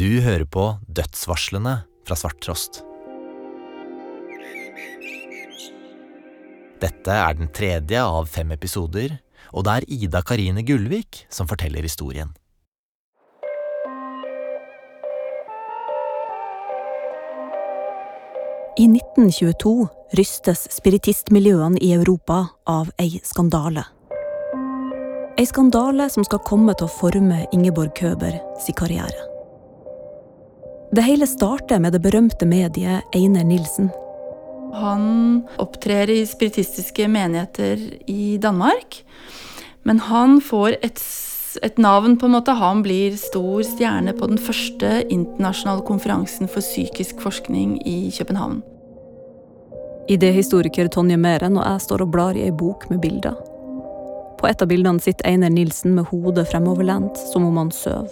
Du hører på Dødsvarslene fra Svarttrost. Dette er den tredje av fem episoder, og det er Ida Karine Gullvik som forteller historien. I 1922 rystes spiritistmiljøene i Europa av ei skandale. Ei skandale som skal komme til å forme Ingeborg Køber sin karriere. Det hele starter med det berømte mediet Einar Nilsen. Han opptrer i spiritistiske menigheter i Danmark. Men han får et, et, navn, på en måte. Han blir stor stjerne på den første internasjonale konferansen for psykisk forskning i København. Idéhistoriker Tonje Meren og jeg står og blar i ei bok med bilder. På et av bildene sitter Einar Nilsen med hodet fremoverlent, som om han sover.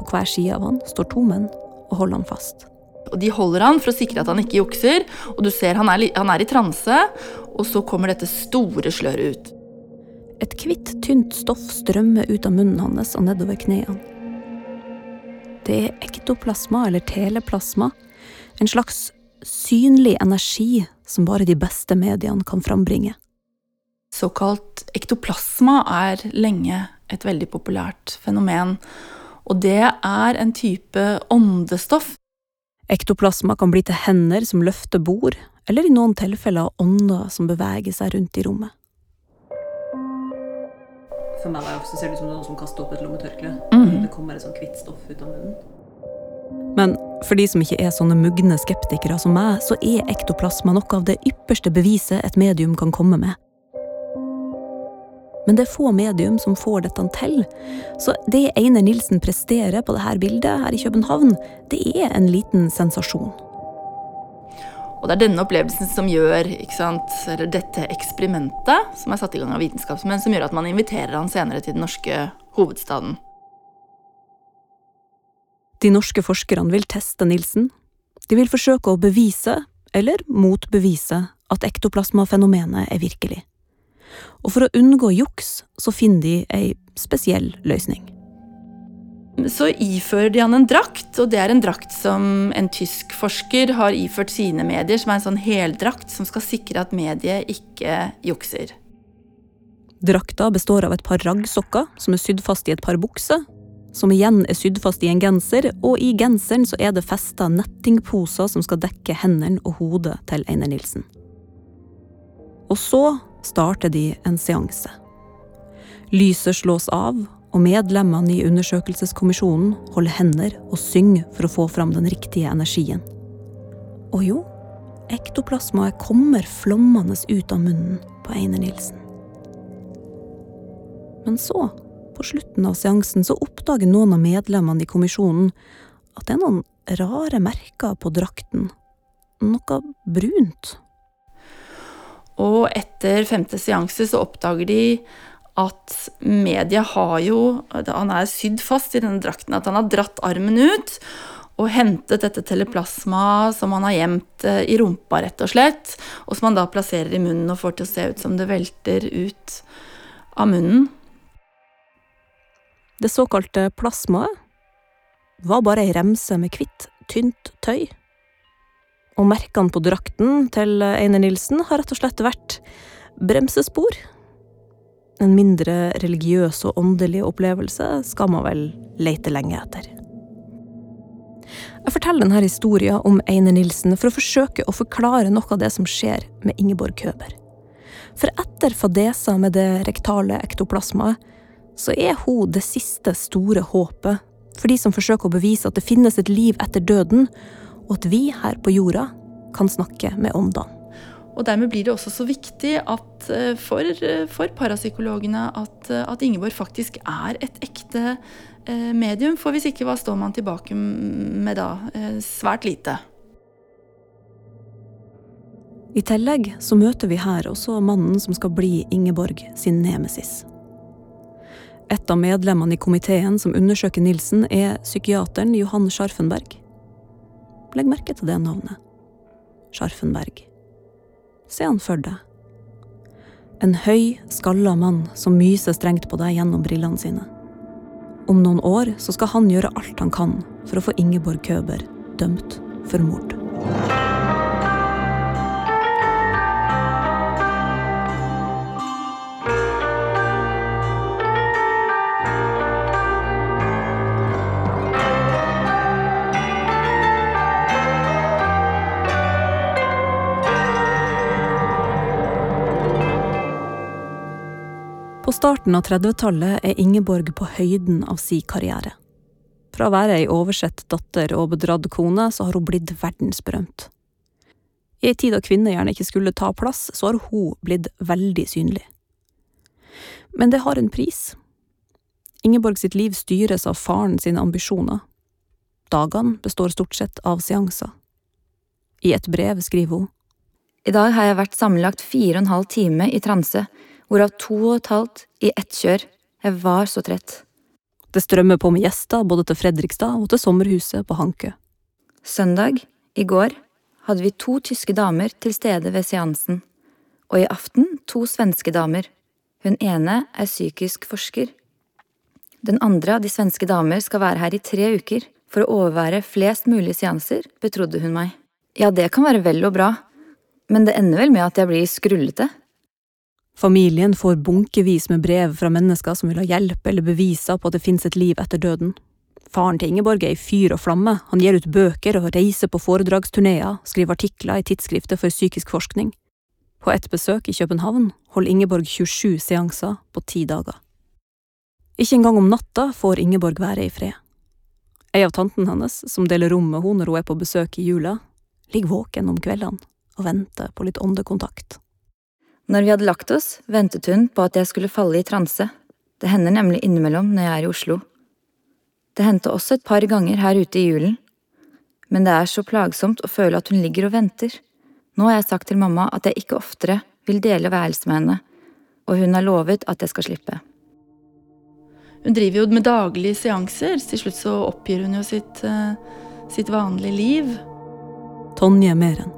På hver side av han står to menn og holder han fast. Og De holder han for å sikre at han ikke jukser, og du ser han er, han er i transe, og så kommer dette store sløret ut. Et hvitt, tynt stoff strømmer ut av munnen hans og nedover knærne. Det er ektoplasma, eller teleplasma, en slags synlig energi som bare de beste mediene kan frambringe. Såkalt ektoplasma er lenge et veldig populært fenomen, og det er en type åndestoff. Ektoplasma kan bli til hender som løfter bord, eller i noen tilfeller ånder som beveger seg rundt i rommet. For meg så ser det ut som noen som kaster opp et lommetørkle. Mm. Det kommer et sånt hvitt stoff ut av munnen. Men for de som ikke er sånne mugne skeptikere som meg, så er ektoplasma noe av det ypperste beviset et medium kan komme med. Men det er få medium som får dette til. Så det Einer Nilsen presterer på dette bildet her i København, det er en liten sensasjon. Og det er denne opplevelsen som gjør eller dette eksperimentet som er satt i gang av vitenskapsmenn, som gjør at man inviterer han senere til den norske hovedstaden. De norske forskerne vil teste Nilsen. De vil forsøke å bevise, eller motbevise, at ektoplasmafenomenet er virkelig. Og for å unngå juks, så finner de ei spesiell løsning. Så ifører de han en drakt, og det er en drakt som en tysk forsker har iført sine medier, som er en sånn heldrakt som skal sikre at mediet ikke jukser. Drakta består av et par raggsokker som er sydd fast i et par bukser, som igjen er sydd fast i en genser, og i genseren så er det festa nettingposer som skal dekke hendene og hodet til Einar Nilsen. Og så starter de en seanse. Lyset slås av, og medlemmene i undersøkelseskommisjonen holder hender og synger for å få fram den riktige energien. Og jo, ektoplasmaet kommer flommende ut av munnen på Einar Nilsen. Men så, på slutten av seansen, så oppdager noen av medlemmene i kommisjonen at det er noen rare merker på drakten. Noe brunt. Og etter femte seanse så oppdager de at media har jo Han er sydd fast i denne drakten. At han har dratt armen ut og hentet dette teleplasma som han har gjemt eh, i rumpa, rett og slett. Og som han da plasserer i munnen og får til å se ut som det velter ut av munnen. Det såkalte plasmaet var bare ei remse med hvitt, tynt tøy. Og merkene på drakten til Einer Nilsen har rett og slett vært bremsespor en mindre religiøs og åndelig opplevelse skal man vel lete lenge etter. Jeg forteller denne historien om Einer Nilsen for å forsøke å forklare noe av det som skjer med Ingeborg Køber. For etter fadesa med det rektale ektoplasmaet, så er hun det siste store håpet for de som forsøker å bevise at det finnes et liv etter døden, og at vi her på jorda kan snakke med åndene. Og dermed blir det også så viktig at eh, for, eh, for parapsykologene at, eh, at, Ingeborg faktisk er et ekte medium. For hvis ikke, hva står man tilbake med da? Svært lite. I tillegg så møter vi her også mannen som skal bli Ingeborg sin nemesis. Et av medlemmene i komiteen som undersøker Nilsen, er psykiateren Johan Scharfenberg. Legg merke til det navnet. Scharfenberg. Se han for deg. En høy, skalla mann som myser strengt på deg gjennom brillene sine. Om noen år så skal han gjøre alt han kan for å få Ingeborg Køber dømt for mord. Starten av 30-tallet er Ingeborg på høyden av si karriere. Fra å være ei oversett datter og bedratt kone, så har hun blitt verdensberømt. I ei tid da kvinner gjerne ikke skulle ta plass, så har hun blitt veldig synlig. Men det har en pris. Ingeborg sitt liv styres av faren sine ambisjoner. Dagene består stort sett av seanser. I et brev skriver hun I dag har jeg vært sammenlagt fire og en halv time i transe, hvorav to og et halvt i ett kjør. Jeg var så trett. det strømmer på med gjester både til Fredrikstad og til sommerhuset på Hankø. Søndag, i går, hadde vi to tyske damer til stede ved seansen, og i aften to svenske damer. Hun ene er psykisk forsker. Den andre av de svenske damer skal være her i tre uker for å overvære flest mulig seanser, betrodde hun meg. Ja, det kan være vel og bra, men det ender vel med at jeg blir skrullete. Familien får bunkevis med brev fra mennesker som vil ha hjelp eller beviser på at det finnes et liv etter døden. Faren til Ingeborg er i fyr og flamme, han gir ut bøker og reiser på foredragsturneer, skriver artikler i tidsskriftet for psykisk forskning. På et besøk i København holder Ingeborg 27 seanser på ti dager. Ikke engang om natta får Ingeborg være i fred. Ei av tantene hennes, som deler rom med henne når hun er på besøk i jula, ligger våken om kveldene og venter på litt åndekontakt. Når vi hadde lagt oss, ventet hun på at jeg skulle falle i transe. Det hender nemlig innimellom når jeg er i Oslo. Det hendte også et par ganger her ute i julen. Men det er så plagsomt å føle at hun ligger og venter. Nå har jeg sagt til mamma at jeg ikke oftere vil dele værelse med henne, og hun har lovet at jeg skal slippe. Hun driver jo med daglige seanser. Til slutt så oppgir hun jo sitt, eh, sitt vanlige liv. Tonje Meren.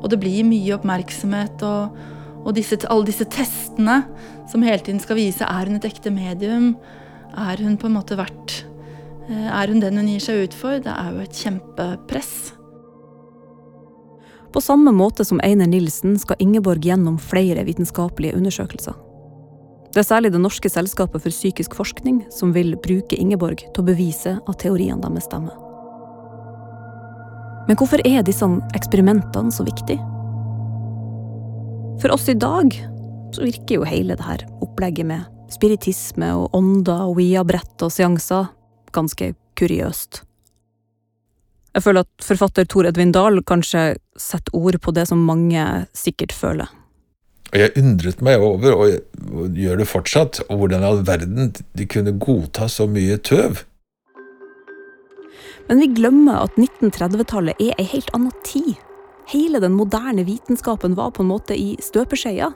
Og det blir mye oppmerksomhet og, og disse, alle disse testene som hele tiden skal vise er hun et ekte medium. Er hun på en måte verdt eh, Er hun den hun gir seg ut for? Det er jo et kjempepress. På samme måte som Einar Nilsen skal Ingeborg gjennom flere vitenskapelige undersøkelser. Det er særlig Det norske selskapet for psykisk forskning som vil bruke Ingeborg til å bevise at teoriene deres stemmer. Men hvorfor er disse eksperimentene så viktige? For oss i dag så virker jo hele det her opplegget med spiritisme og ånder og Ouija-brett og seanser ganske kuriøst. Jeg føler at forfatter Tor Edvin Dahl kanskje setter ord på det som mange sikkert føler. Jeg undret meg over, og gjør det fortsatt, og hvordan i all verden de kunne godta så mye tøv. Men vi glemmer at 1930-tallet er ei helt annen tid. Hele den moderne vitenskapen var på en måte i støpeskjea.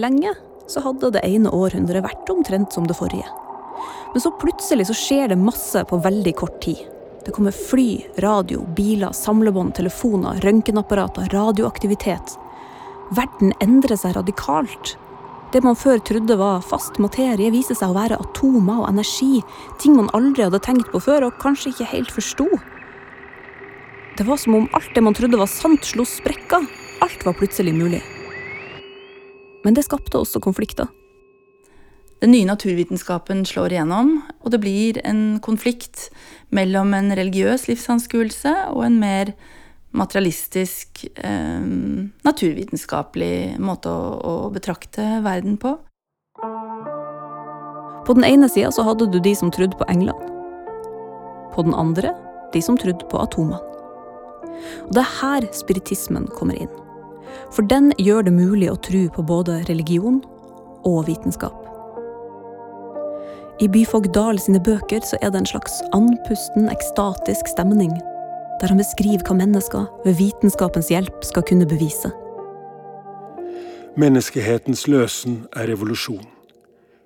Lenge så hadde det ene århundret vært omtrent som det forrige. Men så plutselig så skjer det masse på veldig kort tid. Det kommer fly, radio, biler, samlebånd, telefoner, røntgenapparater, radioaktivitet. Verden endrer seg radikalt. Det man før trodde var fast materie, viser seg å være atomer og energi, ting man aldri hadde tenkt på før og kanskje ikke helt forsto. Det var som om alt det man trodde var sant, slo sprekker. Alt var plutselig mulig. Men det skapte også konflikter. Den nye naturvitenskapen slår igjennom, og det blir en konflikt mellom en religiøs livsanskuelse og en mer materialistisk, eh, naturvitenskapelig måte å, å betrakte verden på. På den ene sida så hadde du de som trodde på England. På den andre de som trodde på atomene. Og det er her spiritismen kommer inn. For den gjør det mulig å tro på både religion og vitenskap. I Byfogd Dahl sine bøker så er det en slags andpusten, ekstatisk stemning, der han beskriver hva mennesker ved vitenskapens hjelp skal kunne bevise. Menneskehetens løsen er revolusjon.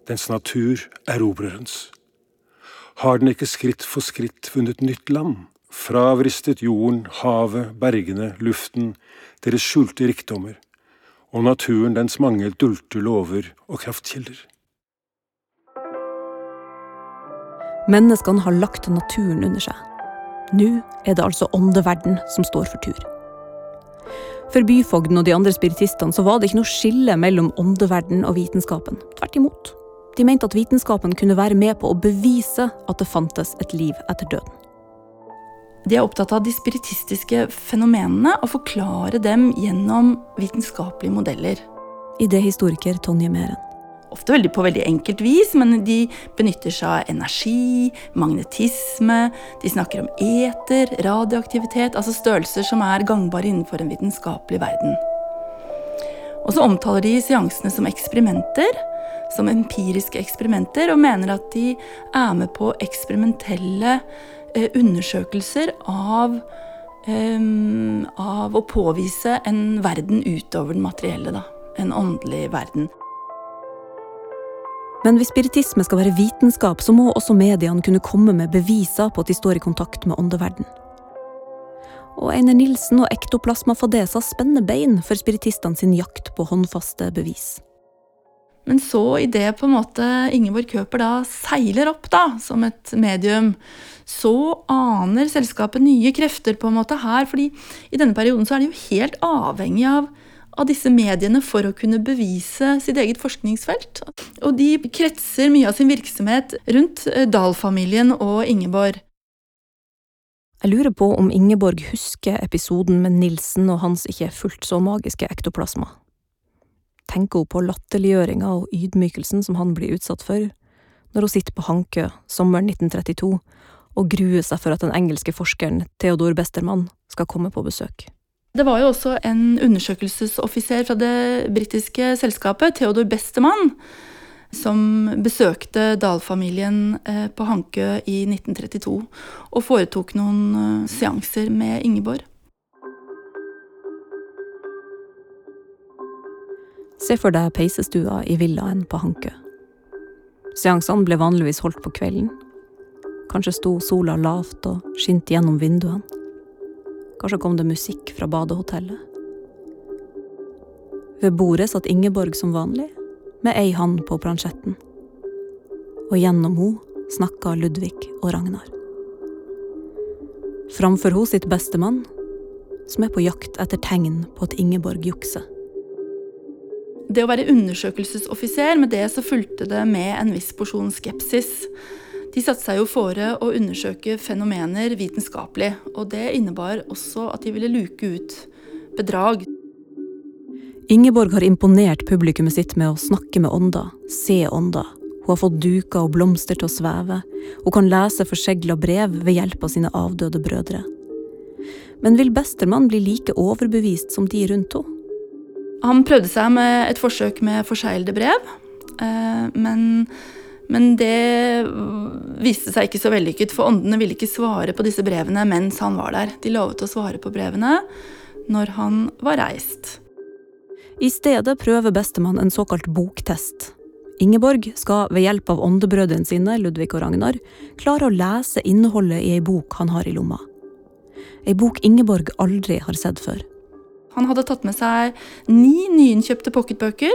Dens natur erobrerens. Har den ikke skritt for skritt vunnet nytt land? Fravristet jorden, havet, bergene, luften, deres skjulte rikdommer, og naturen dens mange dulte lover og kraftkilder. Menneskene har lagt naturen under seg. Nå er det altså åndeverden som står for tur. For byfogden og de andre spiritistene så var det ikke noe skille mellom åndeverden og vitenskapen. Tvert imot. De mente at vitenskapen kunne være med på å bevise at det fantes et liv etter døden. De er opptatt av de spiritistiske fenomenene og forklare dem gjennom vitenskapelige modeller. Idéhistoriker Tonje Meren. Ofte veldig på veldig enkelt vis, men de benytter seg av energi, magnetisme, de snakker om eter, radioaktivitet, altså størrelser som er gangbare innenfor en vitenskapelig verden. Og så omtaler de seansene som eksperimenter, som empiriske eksperimenter, og mener at de er med på eksperimentelle undersøkelser av um, av å påvise en verden utover den materielle, da. En åndelig verden. Men hvis spiritisme skal være vitenskap, så må også mediene kunne komme med beviser på at de står i kontakt med åndeverden. Og Einer Nilsen og ektoplasma fadesa spenner bein for spiritistene sin jakt på håndfaste bevis. Men så idet på en måte Ingeborg Køper da seiler opp da, som et medium, så aner selskapet nye krefter på en måte her. fordi i denne perioden så er de jo helt avhengig av, av disse mediene for å kunne bevise sitt eget forskningsfelt. Og de kretser mye av sin virksomhet rundt eh, Dahl-familien og Ingeborg. Jeg lurer på om Ingeborg husker episoden med Nilsen og hans ikke fullt så magiske ektoplasma. Tenker hun på latterliggjøringa og ydmykelsen som han blir utsatt for, når hun sitter på Hankø sommeren 1932 og gruer seg for at den engelske forskeren Theodor Bestermann skal komme på besøk. Det var jo også en undersøkelsesoffiser fra det britiske selskapet, Theodor Bestermann, som besøkte Dahl-familien eh, på Hankø i 1932 og foretok noen eh, seanser med Ingeborg. Se for deg peisestua i villaen på Hankø. Seansene ble vanligvis holdt på kvelden. Kanskje sto sola lavt og skinte gjennom vinduene. Kanskje kom det musikk fra badehotellet. Ved bordet satt Ingeborg som vanlig, med ei hand på plansjetten. Og gjennom henne snakka Ludvig og Ragnar. Framfor henne sitt bestemann, som er på jakt etter tegn på at Ingeborg jukser. Det å være undersøkelsesoffiser, med det så fulgte det med en viss porsjon skepsis. De satte seg jo fore å undersøke fenomener vitenskapelig, og det innebar også at de ville luke ut bedrag. Ingeborg har imponert publikummet sitt med å snakke med ånder, se ånder. Hun har fått duker og blomster til å sveve. Hun kan lese forsegla brev ved hjelp av sine avdøde brødre. Men vil Bestermann bli like overbevist som de rundt henne? Han prøvde seg med et forsøk med forseglede brev, eh, men, men det viste seg ikke så vellykket, for åndene ville ikke svare på disse brevene mens han var der. De lovet å svare på brevene når han var reist. I stedet prøver bestemann en såkalt boktest. Ingeborg skal ved hjelp av åndebrødrene sine, Ludvig og Ragnar, klare å lese innholdet i ei bok han har i lomma. Ei bok Ingeborg aldri har sett før. Han hadde tatt med seg ni nyinnkjøpte pocketbøker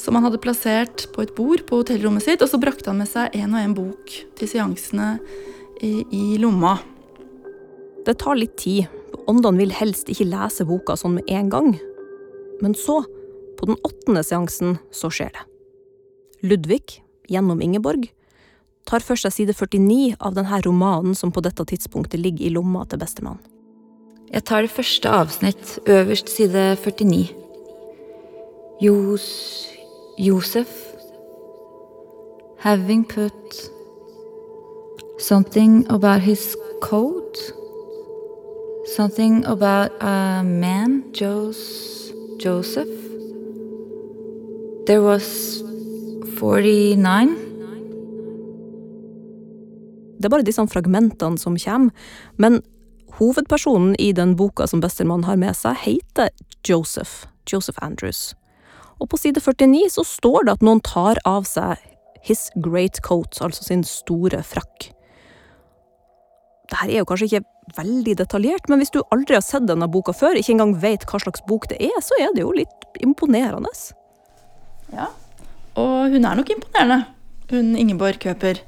som han hadde plassert på et bord på hotellrommet sitt, og så brakte han med seg en og en bok til seansene i, i lomma. Det tar litt tid. Åndene vil helst ikke lese boka sånn med en gang. Men så, på den åttende seansen, så skjer det. Ludvig, gjennom Ingeborg, tar for seg side 49 av denne romanen som på dette tidspunktet ligger i lomma til bestemann. Jeg tar det første avsnitt, øverst side 49. Jos... Josef. Having put something about his coat. Something about a man, Jos... Joseph. There was 49 Det er bare disse fragmentene som kommer, men hovedpersonen i den boka som Bestermann har med seg, heter Joseph. Joseph Andrews. Og på side 49 så står det at noen tar av seg his great coat, altså sin store frakk. Dette er jo kanskje ikke veldig detaljert, men hvis du aldri har sett denne boka før, ikke engang vet hva slags bok det er, så er det jo litt imponerende. Ja. Og hun er nok imponerende, hun Ingeborg Køper.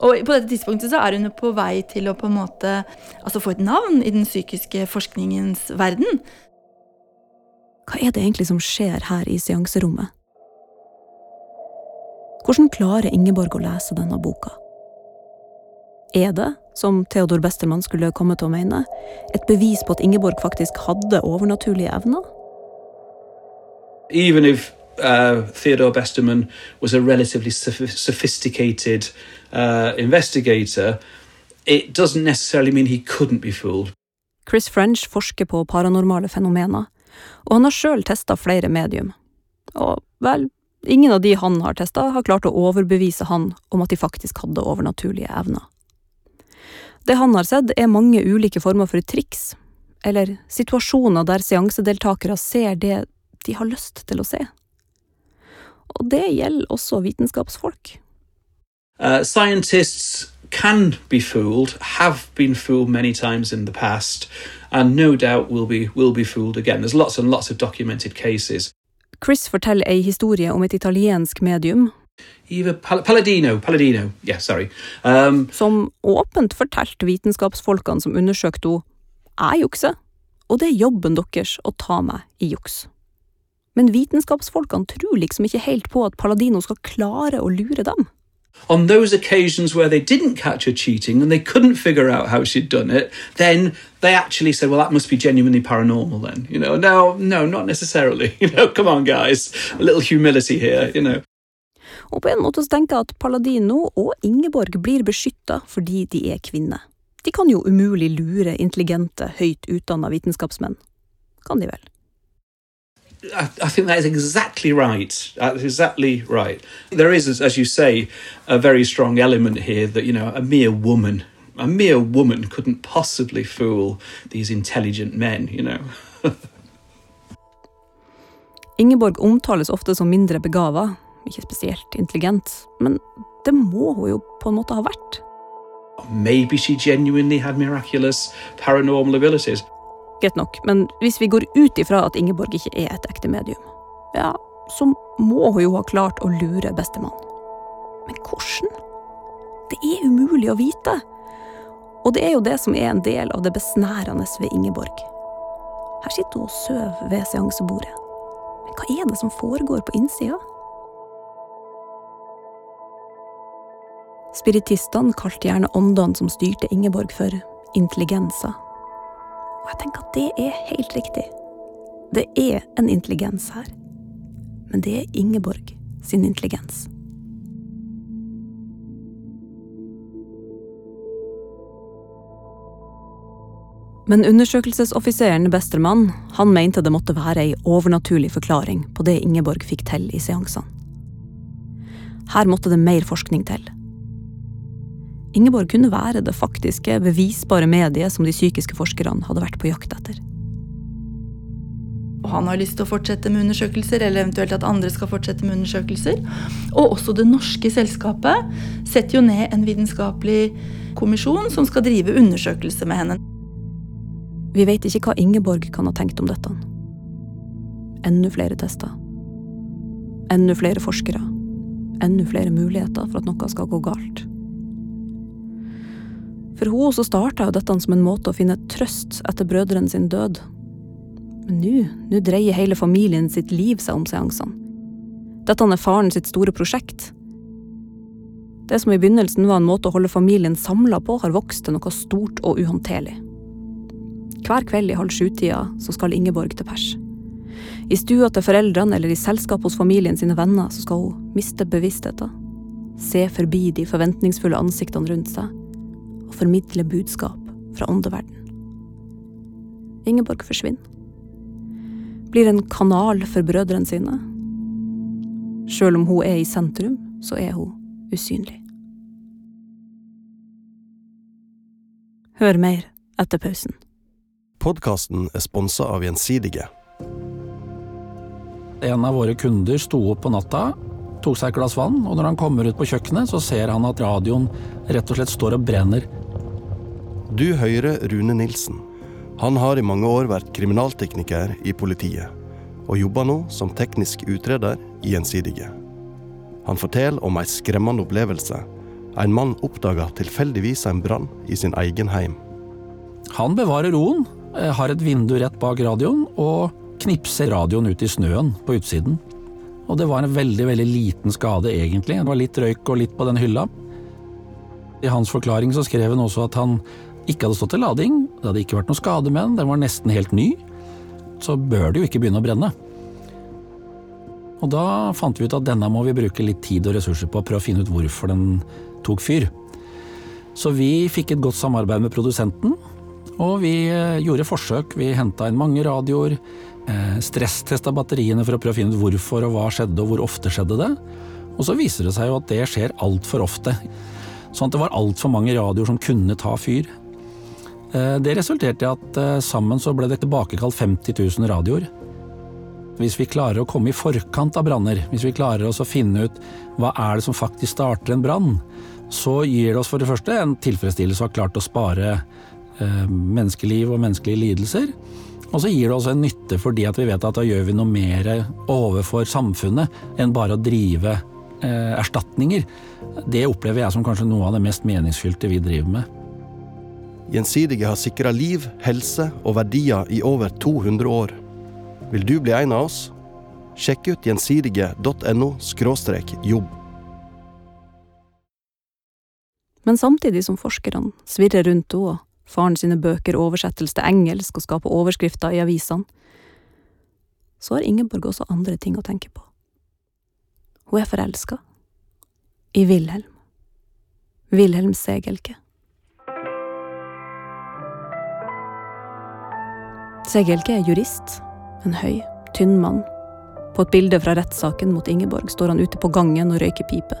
Og på dette tidspunktet så er hun på vei til å på en måte altså få et navn i den psykiske forskningens verden. Hva er det egentlig som skjer her i seanserommet? Hvordan klarer Ingeborg å lese denne boka? Er det, som Theodor Bestermann skulle komme til å mene, et bevis på at Ingeborg faktisk hadde overnaturlige evner? even if uh, Theodore Besterman was a relatively sophisticated uh, investigator, it doesn't necessarily mean he couldn't be fooled. Chris French forsker på paranormale fenomener, og han har sjøl testa flere medium. Og vel, ingen av de han har testa, har klart å overbevise han om at de faktisk hadde overnaturlige evner. Det han har sett, er mange ulike former for triks, eller situasjoner der seansedeltakere ser det de har lyst til å se. Og det gjelder også vitenskapsfolk. Uh, scientists can be fooled, have been fooled many times in the past, and no doubt will be will be fooled again. There's lots and lots of documented cases. Chris forteller ei historie om et italiensk medium Eva Pal- Palladino, Palladino, yeah, sorry. Um, som åpent fortalte vitenskapsfolkene som undersøkte henne jeg jukser, og det er jobben deres å ta meg i juks. Men vitenskapsfolkene tror liksom ikke helt på at Palladino skal klare å lure dem. On those occasions where they didn't catch her cheating and they couldn't figure out how she'd done it, then they actually said, "Well, that must be genuinely paranormal." Then, you know, no, no, not necessarily. You know, come on, guys, a little humility here. You know. Og på en måte så tenker jeg at Paladino og Ingeborg blir beskytta fordi de er kvinner. De kan jo umulig lure intelligente, høyt utdanna vitenskapsmenn. Kan de vel? I, I think that is exactly right. That's exactly right. There is, as- you say, a very strong element here that you know a mere woman, a mere woman couldn't possibly fool these intelligent men. You know. Ingeborg omtales ofte som mindre begava, ikke spesielt intelligent, men det må hun jo på en måte ha vært. Maybe she genuinely had miraculous paranormal abilities. Greit nok, men hvis vi går ut ifra at Ingeborg ikke er et ekte medium, ja, så må hun jo ha klart å lure bestemann. Men hvordan? Det er umulig å vite. Og det er jo det som er en del av det besnærende ved Ingeborg. Her sitter hun og sover ved seansebordet. Men hva er det som foregår på innsida? Spiritistene kalte gjerne åndene som styrte Ingeborg for intelligenser. Og jeg tenker at det er helt riktig. Det er en intelligens her. Men det er Ingeborg sin intelligens. Men undersøkelsesoffiseren Bestermann han mente det måtte være ei overnaturlig forklaring på det Ingeborg fikk til i seansene. Her måtte det mer forskning til. Ingeborg kunne være det faktiske, bevisbare mediet som de psykiske forskerne hadde vært på jakt etter. Og han har lyst til å fortsette med undersøkelser, eller eventuelt at andre skal fortsette med undersøkelser. Og også det norske selskapet setter jo ned en vitenskapelig kommisjon som skal drive undersøkelse med henne. Vi vet ikke hva Ingeborg kan ha tenkt om dette. Enda flere tester. Enda flere forskere. Enda flere muligheter for at noe skal gå galt. For hun så starta jo dette som en måte å finne trøst etter brødrene sin død. Men nå, nå dreier hele familien sitt liv seg om seansene. Dette er faren sitt store prosjekt. Det som i begynnelsen var en måte å holde familien samla på, har vokst til noe stort og uhåndterlig. Hver kveld i halv sju-tida så skal Ingeborg til pers. I stua til foreldrene eller i selskap hos familien sine venner så skal hun miste bevisstheten. Se forbi de forventningsfulle ansiktene rundt seg formidle budskap fra åndeverden. Ingeborg forsvinner. Blir en kanal for brødrene sine. Sjøl om hun er i sentrum, så er hun usynlig. Hør mer etter pausen. Podkasten er sponsa av Gjensidige. En av våre kunder sto opp på natta, tok seg et glass vann, og når han kommer ut på kjøkkenet, så ser han at radioen rett og slett står og brenner. Du hører Rune Nilsen. Han har i mange år vært kriminaltekniker i politiet, og jobber nå som teknisk utreder i Gjensidige. Han forteller om ei skremmende opplevelse En mann oppdaga tilfeldigvis en brann i sin egen heim. Han bevarer roen, eh, har et vindu rett bak radioen og knipser radioen ut i snøen på utsiden. Og det var en veldig, veldig liten skade, egentlig. Det var litt røyk og litt på den hylla. I hans forklaring så skrev han også at han ikke hadde stått til lading, det hadde ikke vært noe skade med den, den var nesten helt ny. Så bør det jo ikke begynne å brenne. Og da fant vi ut at denne må vi bruke litt tid og ressurser på å prøve å finne ut hvorfor den tok fyr. Så vi fikk et godt samarbeid med produsenten, og vi eh, gjorde forsøk. Vi henta inn mange radioer, eh, stresstesta batteriene for å prøve å finne ut hvorfor og hva skjedde, og hvor ofte skjedde det. Og så viser det seg jo at det skjer altfor ofte. Sånn at det var altfor mange radioer som kunne ta fyr. Eh, Det resulterte i at eh, sammen så ble det tilbakekalt 50 000 radioer. Hvis vi klarer å komme i forkant av branner, hvis vi klarer oss å finne ut hva er det som faktisk starter en brann, så gir det oss for det første en tilfredsstillelse å ha klart å spare eh, menneskeliv og menneskelige lidelser. Og så gir det oss en nytte fordi at vi vet at da gjør vi noe mer overfor samfunnet enn bare å drive erstatninger. Det opplever jeg som kanskje noe av det mest meningsfylte vi driver med. Gjensidige har sikra liv, helse og verdier i over 200 år. Vil du bli en av oss? Sjekk ut gjensidige.no jobb. Men samtidig som forskerne svirrer rundt henne, og faren sine bøker oversettes til engelsk og skaper overskrifter i avisene, så har Ingeborg også andre ting å tenke på. Hun er forelska. I Wilhelm. Wilhelm Segelke. Segelke er jurist. En høy, tynn mann. På et bilde fra rettssaken mot Ingeborg står han ute på gangen og røyker pipe.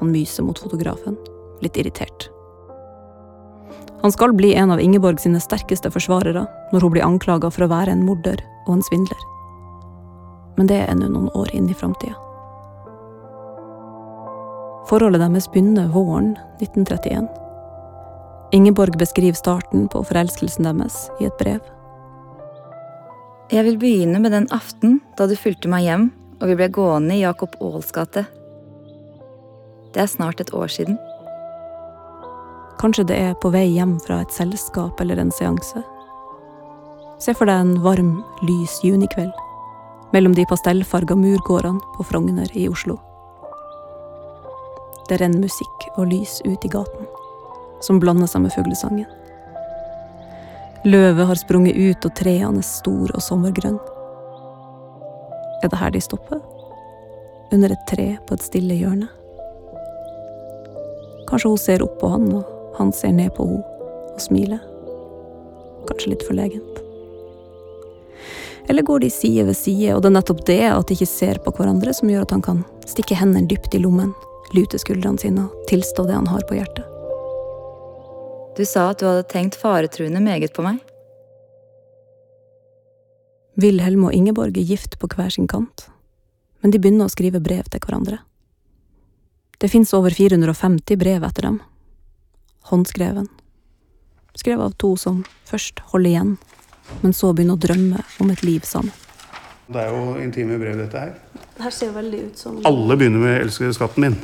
Han myser mot fotografen, litt irritert. Han skal bli en av Ingeborg sine sterkeste forsvarere når hun blir anklaga for å være en morder og en svindler. Men det er ennå noen år inn i framtida. Forholdet deres begynner våren 1931. Ingeborg beskriver starten på forelskelsen deres i et brev. Jeg vil begynne med den aften da du fulgte meg hjem og vi ble gående i Jakob Aals gate. Det er snart et år siden. Kanskje det er på vei hjem fra et selskap eller en seanse. Se for deg en varm, lys junikveld mellom de pastellfarga murgårdene på Frogner i Oslo. Det renner musikk og lys ut i gaten, som blander seg med fuglesangen. Løvet har sprunget ut, og trærne er store og sommergrønne. Er det her de stopper? Under et tre på et stille hjørne? Kanskje hun ser opp på han, og han ser ned på henne og smiler. Kanskje litt forlegent. Eller går de side ved side, og det er nettopp det at de ikke ser på hverandre, som gjør at han kan stikke hendene dypt i lommen, lute skuldrene sine og tilstå det han har på hjertet. Du sa at du hadde tenkt faretruende meget på meg. Wilhelm og Ingeborg er gift på hver sin kant, men de begynner å skrive brev til hverandre. Det fins over 450 brev etter dem. Håndskreven. Skrevet av to som først holder igjen, men så begynner å drømme om et liv sammen. Det er jo intime brev, dette her. Her ser veldig ut som Alle begynner med 'elskede skatten min'.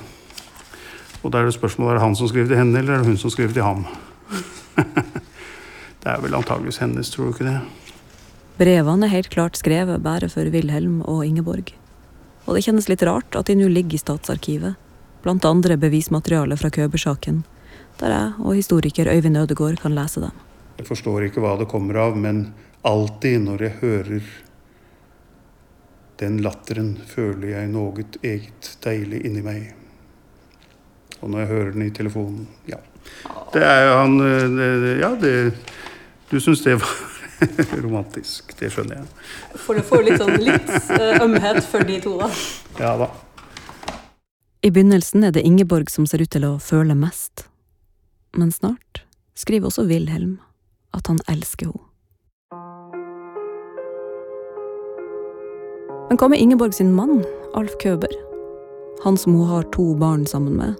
Og da er det spørsmålet er det han som skriver til henne, eller er det hun som skriver til ham. det er vel antageligvis hennes, tror du ikke det? Brevene er helt klart skrevet bare for Wilhelm og Ingeborg. Og det kjennes litt rart at de nå ligger i Statsarkivet, blant andre bevismateriale fra Køber-saken, der jeg og historiker Øyvind Ødegård kan lese dem. Jeg forstår ikke hva det kommer av, men alltid når jeg hører den latteren, føler jeg noe eget deilig inni meg. Og når jeg hører den i telefonen, ja. Det er jo han det- Ja, det Du syns det var romantisk. Det skjønner jeg. For det får litt sånn litt eh, ømhet for de to, da. Ja da. I begynnelsen er det Ingeborg som ser ut til å føle mest. Men snart skriver også Wilhelm at han elsker henne. Men hva med Ingeborg sin mann, Alf Køber? Han som hun har to barn sammen med.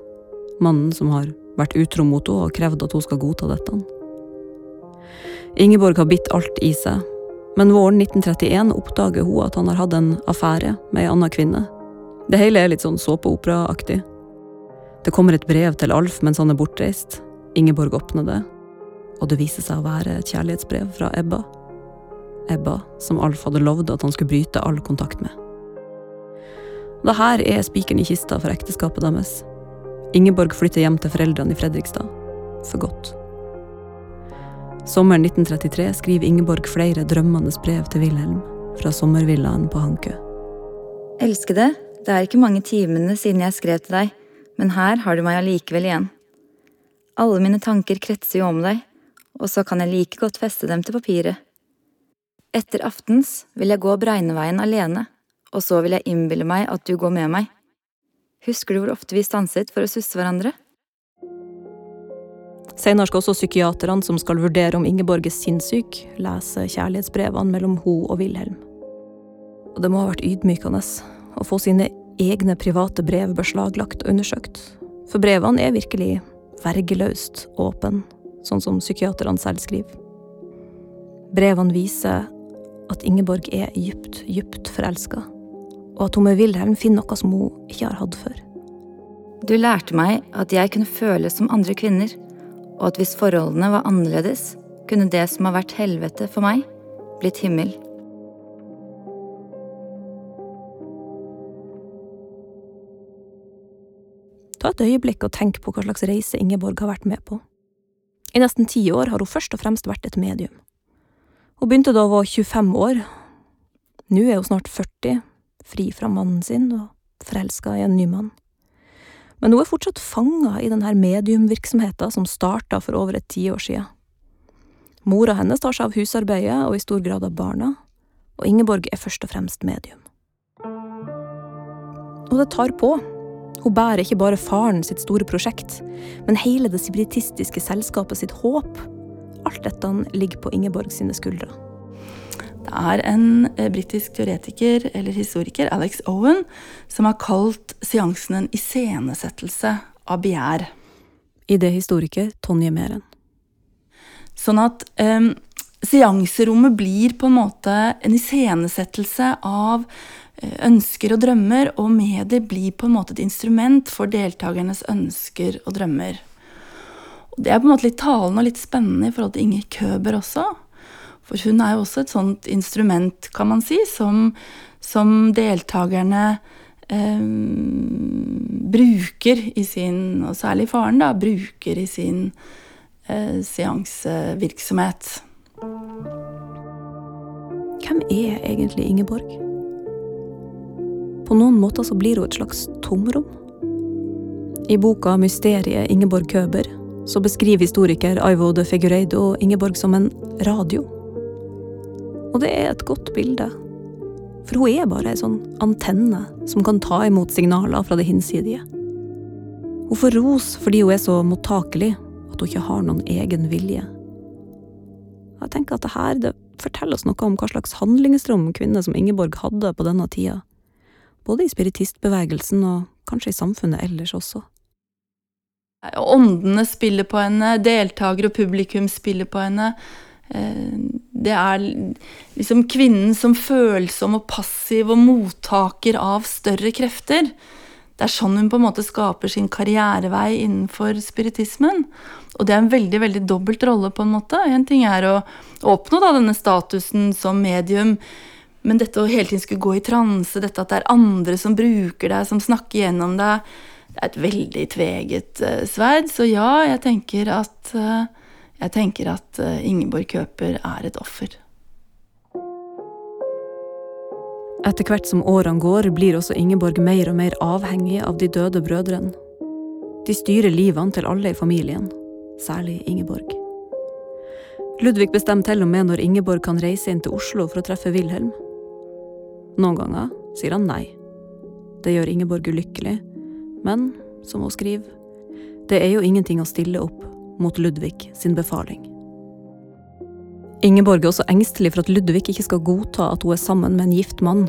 Mannen som har vært utro mot henne og krevd at hun skal godta dette. Ingeborg har bitt alt i seg, men våren 1931 oppdager hun at han har hatt en affære med ei anna kvinne. Det hele er litt sånn såpeoperaaktig. Det kommer et brev til Alf mens han er bortreist. Ingeborg åpner det, og det viser seg å være et kjærlighetsbrev fra Ebba. Ebba, som Alf hadde lovd at han skulle bryte all kontakt med. Det her er spikeren i kista for ekteskapet deres. Ingeborg flytter hjem til foreldrene i Fredrikstad. For godt. Sommeren 1933 skriver Ingeborg flere drømmende brev til Wilhelm fra sommervillaen på Hankø. Elskede, det er ikke mange timene siden jeg skrev til deg, men her har du meg allikevel igjen. Alle mine tanker kretser jo om deg, og så kan jeg like godt feste dem til papiret. Etter aftens vil jeg gå Bregneveien alene, og så vil jeg innbille meg at du går med meg. Husker du hvor ofte vi stanset for å susse hverandre? Senere skal også psykiaterne som skal vurdere om Ingeborg er sinnssyk, lese kjærlighetsbrevene mellom hun og Wilhelm. Og det må ha vært ydmykende å få sine egne private brev beslaglagt og undersøkt, for brevene er virkelig vergeløst åpen, sånn som psykiaterne selv skriver. Brevene viser at Ingeborg er dypt, dypt forelska, og at hun med Wilhelm finner noe som hun ikke har hatt før. Du lærte meg at jeg kunne føle som andre kvinner, og at hvis forholdene var annerledes, kunne det som har vært helvete for meg, blitt himmel. Ta et øyeblikk og tenk på hva slags reise Ingeborg har vært med på. I nesten ti år har hun først og fremst vært et medium. Hun begynte da hun var 25 år. Nå er hun snart 40, fri fra mannen sin og forelska i en ny mann. Men hun er fortsatt fanga i denne mediumvirksomheten som starta for over et tiår siden. Mora hennes tar seg av husarbeidet og i stor grad av barna, og Ingeborg er først og fremst medium. Og det tar på. Hun bærer ikke bare faren sitt store prosjekt, men hele det sibritistiske selskapet sitt håp. Alt dette ligger på Ingeborg sine skuldre. Det er en eh, britisk teoretiker eller historiker, Alex Owen, som har kalt seansen en iscenesettelse av begjær. Idéhistoriker Tonje Meren. Sånn at eh, seanserommet blir på en måte en iscenesettelse av eh, ønsker og drømmer, og medier blir på en måte et instrument for deltakernes ønsker og drømmer. Og det er på en måte litt talende og litt spennende i forhold til Inger Køber også. For hun er jo også et sånt instrument, kan man si, som, som deltakerne eh, bruker i sin, og særlig faren, da, bruker i sin eh, seansevirksomhet. Hvem er egentlig Ingeborg? På noen måter så blir hun et slags tomrom. I boka 'Mysteriet Ingeborg Køber' så beskriver historiker Aivo de Figureido Ingeborg som en radio. Og det er et godt bilde. For hun er bare ei sånn antenne som kan ta imot signaler fra det hinsidige. Hun får ros fordi hun er så mottakelig at hun ikke har noen egen vilje. Jeg tenker at det her det forteller oss noe om hva slags handlingsrom kvinner som Ingeborg hadde på denne tida. Både i spiritistbevegelsen og kanskje i samfunnet ellers også. Åndene spiller på henne, deltaker og publikum spiller på henne. Det er liksom kvinnen som følsom og passiv og mottaker av større krefter. Det er sånn hun på en måte skaper sin karrierevei innenfor spiritismen. Og det er en veldig veldig dobbelt rolle, på en måte. En ting er å oppnå da, denne statusen som medium, men dette å hele tiden skulle gå i transe, dette at det er andre som bruker deg, som snakker gjennom deg, det er et veldig tveget uh, sverd. Så ja, jeg tenker at uh, jeg tenker at uh, Ingeborg Køper er et offer. Etter hvert som årene går, blir også Ingeborg mer og mer avhengig av de døde brødrene. De styrer livene til alle i familien, særlig Ingeborg. Ludvig bestemmer til og med når Ingeborg kan reise inn til Oslo for å treffe Wilhelm. Noen ganger sier han nei. Det gjør Ingeborg ulykkelig, men som hun skriver, det er jo ingenting å stille opp mot Ludvig sin befaling. Ingeborg er også engstelig for at Ludvig ikke skal godta at hun er sammen med en gift mann,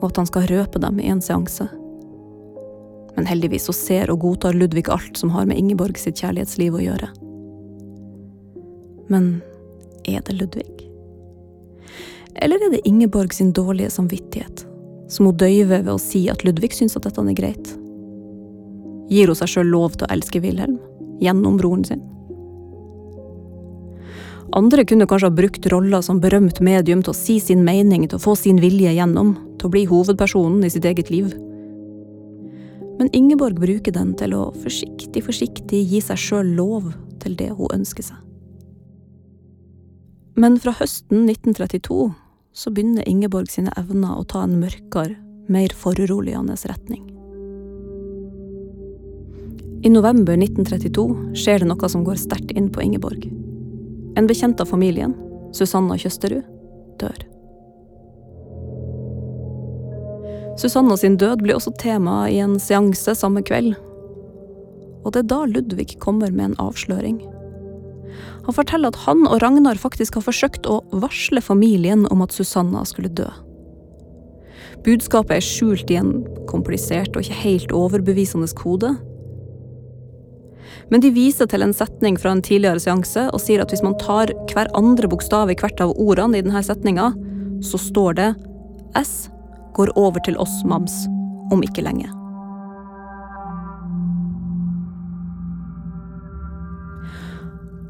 og at han skal røpe dem i en seanse. Men heldigvis så ser og godtar Ludvig alt som har med Ingeborg sitt kjærlighetsliv å gjøre. Men er det Ludvig? Eller er det Ingeborg sin dårlige samvittighet, som hun døyver ved å si at Ludvig syns at dette er greit? gir hun seg sjøl lov til å elske Wilhelm, gjennom broren sin. Andre kunne kanskje ha brukt roller som berømt medium til å si sin mening, til å få sin vilje gjennom, til å bli hovedpersonen i sitt eget liv. Men Ingeborg bruker den til å forsiktig, forsiktig gi seg sjøl lov til det hun ønsker seg. Men fra høsten 1932 så begynner Ingeborg sine evner å ta en mørkere, mer foruroligende retning. I november 1932 skjer det noe som går sterkt inn på Ingeborg. En bekjent av familien, Susanna Kjøsterud, dør. Susanna sin død blir også tema i en seanse samme kveld. Og det er da Ludvig kommer med en avsløring. Han forteller at han og Ragnar faktisk har forsøkt å varsle familien om at Susanna skulle dø. Budskapet er skjult i en komplisert og ikke helt overbevisende kode. Men de viser til en setning fra en tidligere seanse og sier at hvis man tar hver andre bokstav i hvert av ordene i denne setninga, så står det S går over til oss mams om ikke lenge.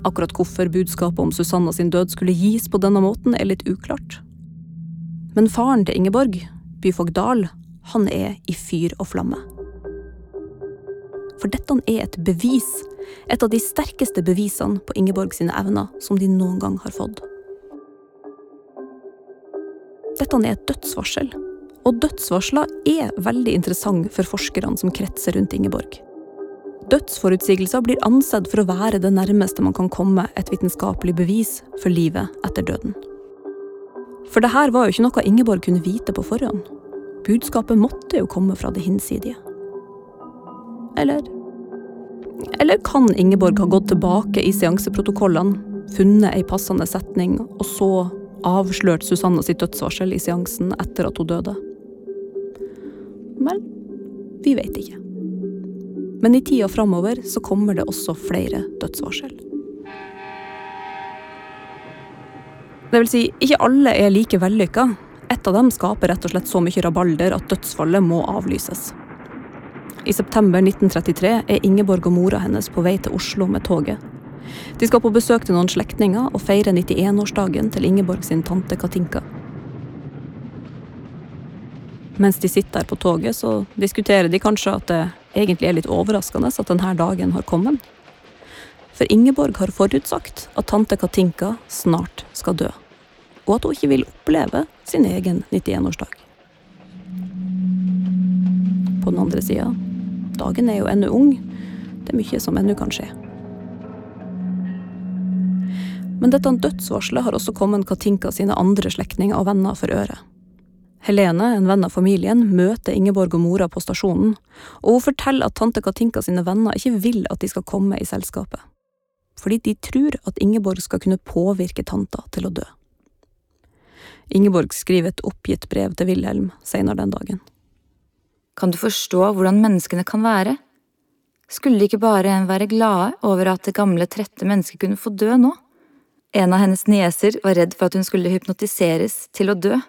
Akkurat hvorfor budskapet om Susanna sin død skulle gis på denne måten, er litt uklart. Men faren til Ingeborg, byfogd Dahl, han er i fyr og flamme. For dette er et bevis, et av de sterkeste bevisene på Ingeborg sine evner som de noen gang har fått. Dette er et dødsvarsel, og dødsvarsler er veldig interessant for forskerne som kretser rundt Ingeborg. Dødsforutsigelser blir ansett for å være det nærmeste man kan komme et vitenskapelig bevis for livet etter døden. For det her var jo ikke noe Ingeborg kunne vite på forhånd. Budskapet måtte jo komme fra det hinsidige. Eller Eller kan Ingeborg ha gått tilbake i seanseprotokollene, funnet ei passende setning, og så avslørt Susanna sitt dødsvarsel i seansen etter at hun døde? Vel, vi vet ikke. Men i tida framover så kommer det også flere dødsvarsel. Det vil si, ikke alle er like vellykka. Et av dem skaper rett og slett så mye rabalder at dødsfallet må avlyses. I september 1933 er Ingeborg og mora hennes på vei til Oslo med toget. De skal på besøk til noen slektninger og feire 91-årsdagen til Ingeborg sin tante Katinka. Mens de sitter der på toget, så diskuterer de kanskje at det egentlig er litt overraskende at denne dagen har kommet. For Ingeborg har forutsagt at tante Katinka snart skal dø, og at hun ikke vil oppleve sin egen 91-årsdag. På den andre sida, dagen er jo ennå ung, det er mye som ennå kan skje. Men dette dødsvarselet har også kommet Katinka sine andre slektninger og venner for øre. Helene, en venn av familien, møter Ingeborg og mora på stasjonen, og hun forteller at tante Katinka sine venner ikke vil at de skal komme i selskapet. Fordi de tror at Ingeborg skal kunne påvirke tanta til å dø. Ingeborg skriver et oppgitt brev til Wilhelm senere den dagen. Kan du forstå hvordan menneskene kan være? Skulle ikke bare være glade over at det gamle, trette mennesket kunne få dø nå? En av hennes nieser var redd for at hun skulle hypnotiseres til å dø.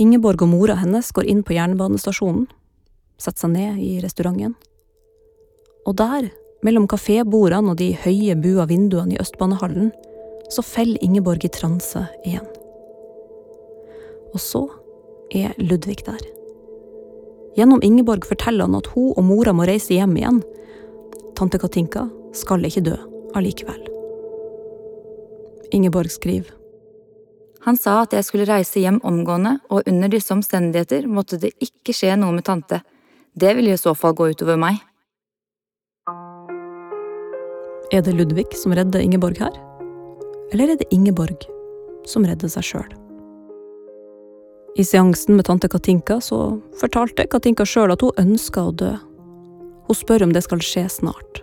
Ingeborg og mora hennes går inn på jernbanestasjonen, setter seg ned i restauranten. Og der, mellom kafébordene og de høye bua vinduene i Østbanehallen, så faller Ingeborg i transe igjen. Og så er Ludvig der. Gjennom Ingeborg forteller han at hun og mora må reise hjem igjen. Tante Katinka skal ikke dø allikevel. Ingeborg skriver. Han sa at jeg skulle reise hjem omgående, og under disse omstendigheter måtte det ikke skje noe med tante. Det ville i så fall gå utover meg. Er det Ludvig som redder Ingeborg her? Eller er det Ingeborg som redder seg sjøl? I seansen med tante Katinka så fortalte Katinka sjøl at hun ønska å dø. Hun spør om det skal skje snart.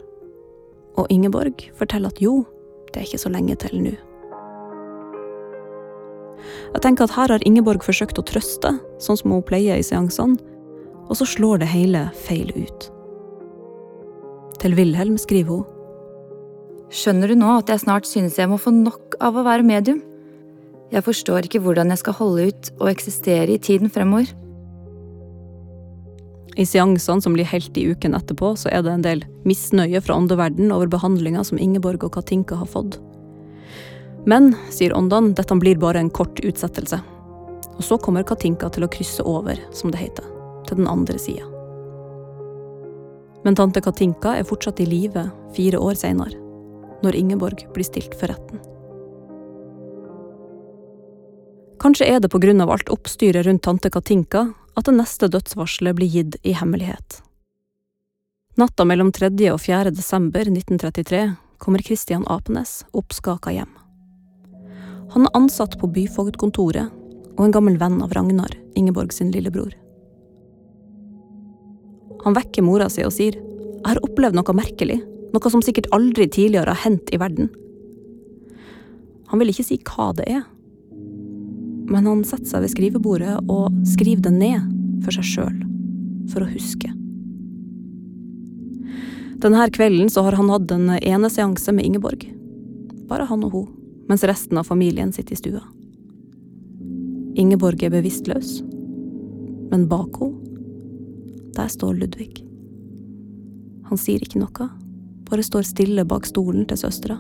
Og Ingeborg forteller at jo, det er ikke så lenge til nå. Jeg tenker at Her har Ingeborg forsøkt å trøste, sånn som hun pleier i seansene, og så slår det hele feil ut. Til Wilhelm skriver hun Skjønner du nå at jeg snart synes jeg må få nok av å være medium? Jeg forstår ikke hvordan jeg skal holde ut og eksistere i tiden fremover. I seansene som blir helt i uken etterpå, så er det en del misnøye fra åndeverden over behandlinga som Ingeborg og Katinka har fått. Men, sier åndene, dette blir bare en kort utsettelse. Og så kommer Katinka til å krysse over, som det heter, til den andre sida. Men tante Katinka er fortsatt i live fire år seinere, når Ingeborg blir stilt for retten. Kanskje er det av alt oppstyret rundt tante Katinka at det neste dødsvarselet blir gitt i hemmelighet. Natta mellom 3. og 4. desember 1933 kommer Christian Apenes oppskaka hjem. Han er ansatt på byfogdkontoret og en gammel venn av Ragnar, Ingeborg sin lillebror. Han vekker mora si og sier jeg har opplevd noe merkelig, noe som sikkert aldri tidligere har hendt i verden. Han vil ikke si hva det er, men han setter seg ved skrivebordet og skriver det ned for seg sjøl, for å huske. Denne kvelden så har han hatt en eneseanse med Ingeborg. Bare han og hun, mens resten av familien sitter i stua. Ingeborg er bevisstløs, men bak henne, der står Ludvig. Han sier ikke noe, bare står stille bak stolen til søstera.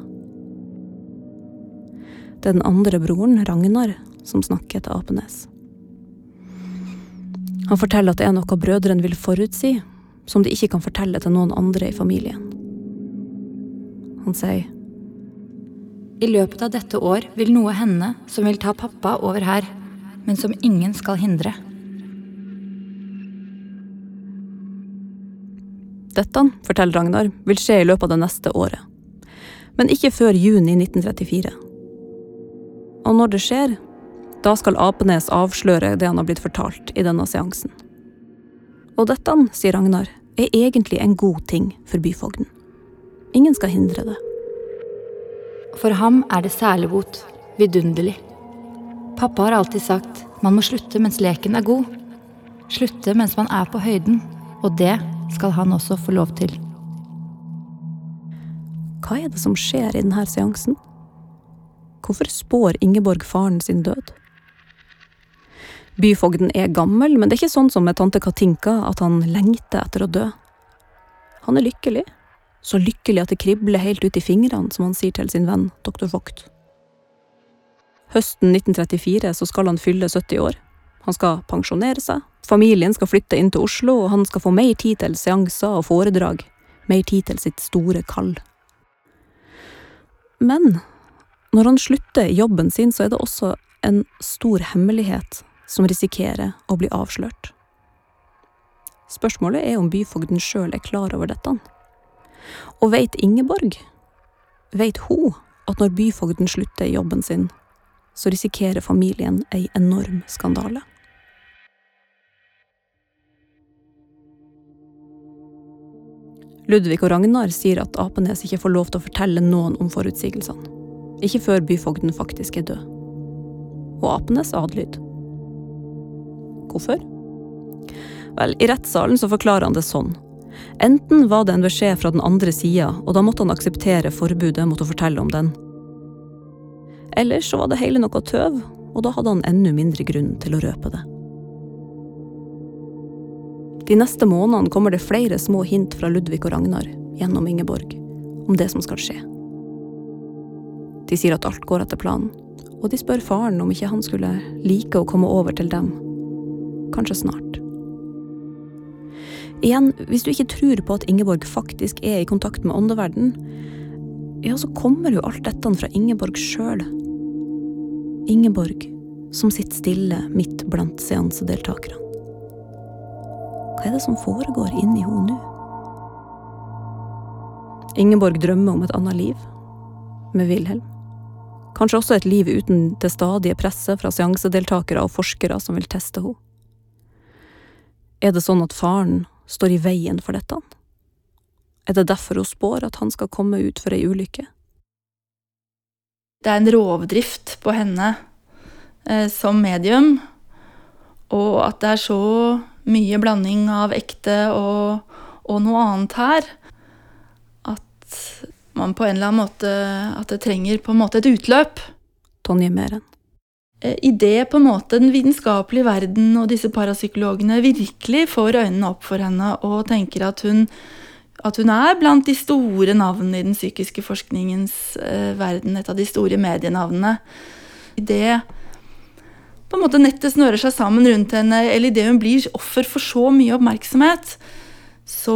Er den andre broren, Ragnar, som snakker til Apenes. Han forteller at det er noe brødrene vil forutsi, som de ikke kan fortelle til noen andre i familien. Han sier I løpet av dette år vil noe hende som vil ta pappa over her, men som ingen skal hindre. Dette, forteller Ragnar, vil skje i løpet av det neste året. Men ikke før juni 1934. Og når det skjer, da skal Apenes avsløre det han har blitt fortalt i denne seansen. Og dette, sier Ragnar, er egentlig en god ting for byfogden. Ingen skal hindre det. For ham er det særligbot, vidunderlig. Pappa har alltid sagt man må slutte mens leken er god. Slutte mens man er på høyden, og det skal han også få lov til. Hva er det som skjer i denne seansen? Hvorfor spår Ingeborg faren sin død? Byfogden er gammel, men det er ikke sånn som med tante Katinka at han lengter etter å dø. Han er lykkelig. Så lykkelig at det kribler helt ut i fingrene, som han sier til sin venn doktor Vogt. Høsten 1934 så skal han fylle 70 år. Han skal pensjonere seg, familien skal flytte inn til Oslo, og han skal få mer tid til seanser og foredrag, mer tid til sitt store kall. Men når han slutter i jobben sin, så er det også en stor hemmelighet som risikerer å bli avslørt. Spørsmålet er om byfogden sjøl er klar over dette. Og veit Ingeborg? Veit hun at når byfogden slutter i jobben sin, så risikerer familien ei enorm skandale? Ludvig og Ragnar sier at Apenes ikke får lov til å fortelle noen om forutsigelsene. Ikke før byfogden faktisk er død. Og Apenes adlyd. Hvorfor? Vel, i rettssalen så forklarer han det sånn. Enten var det en beskjed fra den andre sida, og da måtte han akseptere forbudet mot å fortelle om den. Eller så var det hele noe tøv, og da hadde han enda mindre grunn til å røpe det. De neste månedene kommer det flere små hint fra Ludvig og Ragnar gjennom Ingeborg om det som skal skje. De sier at alt går etter planen, og de spør faren om ikke han skulle like å komme over til dem. Kanskje snart. Igjen, hvis du ikke tror på at Ingeborg faktisk er i kontakt med åndeverden, ja, så kommer jo alt dette fra Ingeborg sjøl. Ingeborg som sitter stille midt blant seansedeltakerne. Hva er det som foregår inni henne nå? Ingeborg drømmer om et annet liv, med Wilhelm. Kanskje også et liv uten det stadige presset fra seansedeltakere og forskere som vil teste henne. Er det sånn at faren står i veien for dette? Er det derfor hun spår at han skal komme ut for ei ulykke? Det er en rovdrift på henne eh, som medium, og at det er så mye blanding av ekte og, og noe annet her. At man på en eller annen måte At det trenger på en måte et utløp. Tonje Meren. Eh, idet på en måte den vitenskapelige verden og disse parapsykologene virkelig får øynene opp for henne og tenker at hun, at hun er blant de store navnene i den psykiske forskningens eh, verden, et av de store medienavnene. Idet på en måte nettet snører seg sammen rundt henne, eller idet hun blir offer for så mye oppmerksomhet, så,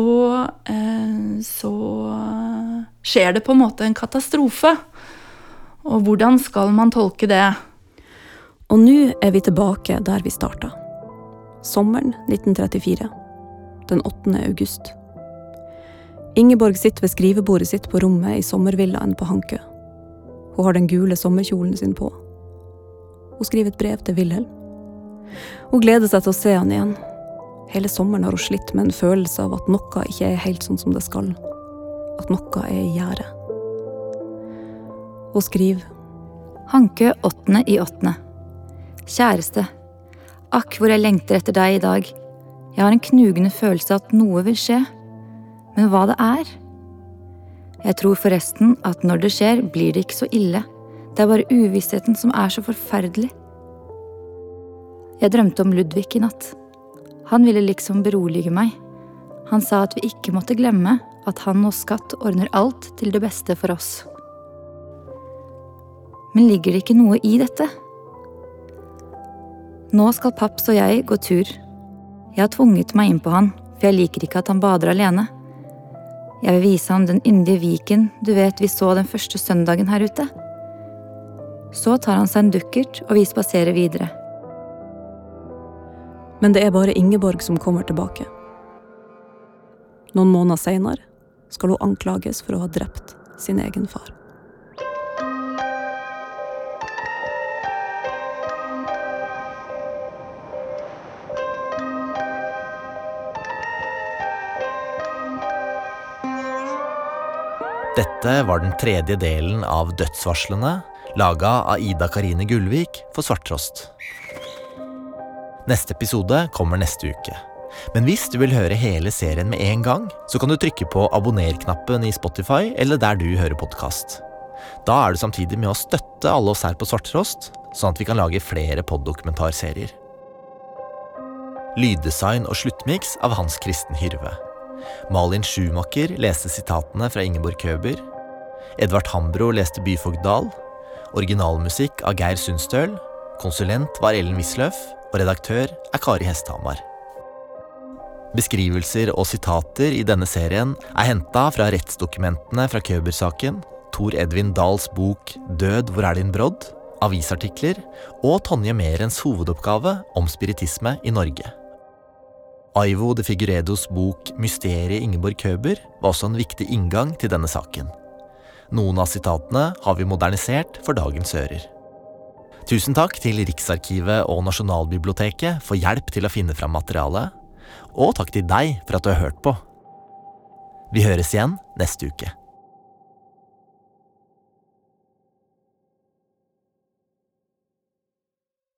eh, så skjer det på en måte en katastrofe. Og hvordan skal man tolke det? Og nå er vi tilbake der vi starta. Sommeren 1934. Den 8. august. Ingeborg sitter ved skrivebordet sitt på rommet i sommervillaen på Hankø. Hun har den gule sommerkjolen sin på. Hun skriver et brev til Wilhelm. Hun gleder seg til å se han igjen. Hele sommeren har hun slitt med en følelse av at noe ikke er helt sånn som det skal. At noe er i gjære. Hun skriver Hankø 8. i 8. Kjæreste. Akk hvor jeg lengter etter deg i dag. Jeg har en knugende følelse at noe vil skje. Men hva det er? Jeg tror forresten at når det skjer, blir det ikke så ille. Det er bare uvissheten som er så forferdelig. Jeg drømte om Ludvig i natt. Han ville liksom berolige meg. Han sa at vi ikke måtte glemme at han og Skatt ordner alt til det beste for oss. Men ligger det ikke noe i dette? Nå skal Paps og jeg gå tur. Jeg har tvunget meg inn på han, for jeg liker ikke at han bader alene. Jeg vil vise ham den yndige viken du vet vi så den første søndagen her ute. Så tar han seg en dukkert, og vi spaserer videre. Men det er bare Ingeborg som kommer tilbake. Noen måneder seinere skal hun anklages for å ha drept sin egen far. Dette var den tredje delen av Dødsvarslene, laga av Ida Karine Gullvik for Svarttrost. Neste episode kommer neste uke. Men hvis du vil høre hele serien med en gang, så kan du trykke på abonner-knappen i Spotify eller der du hører podkast. Da er du samtidig med å støtte alle oss her på Svarttrost, sånn at vi kan lage flere poddokumentarserier. Lyddesign og sluttmiks av Hans Kristen Hyrve. Malin Schumacher leste sitatene fra Ingeborg Køber. Edvard Hambro leste Byfogdal. Originalmusikk av Geir Sundstøl. Konsulent var Ellen Wisløff, og redaktør er Kari Hesthamar. Beskrivelser og sitater i denne serien er henta fra rettsdokumentene fra Køber-saken, Tor Edvin Dahls bok Død, hvor er din brodd?, avisartikler og Tonje Merens hovedoppgave om spiritisme i Norge. Aivo de Figuredos bok Mysteriet Ingeborg Køber var også en viktig inngang til denne saken. Noen av sitatene har vi modernisert for dagens ører. Tusen takk til Riksarkivet og Nasjonalbiblioteket for hjelp til å finne fram materialet, og takk til deg for at du har hørt på. Vi høres igjen neste uke.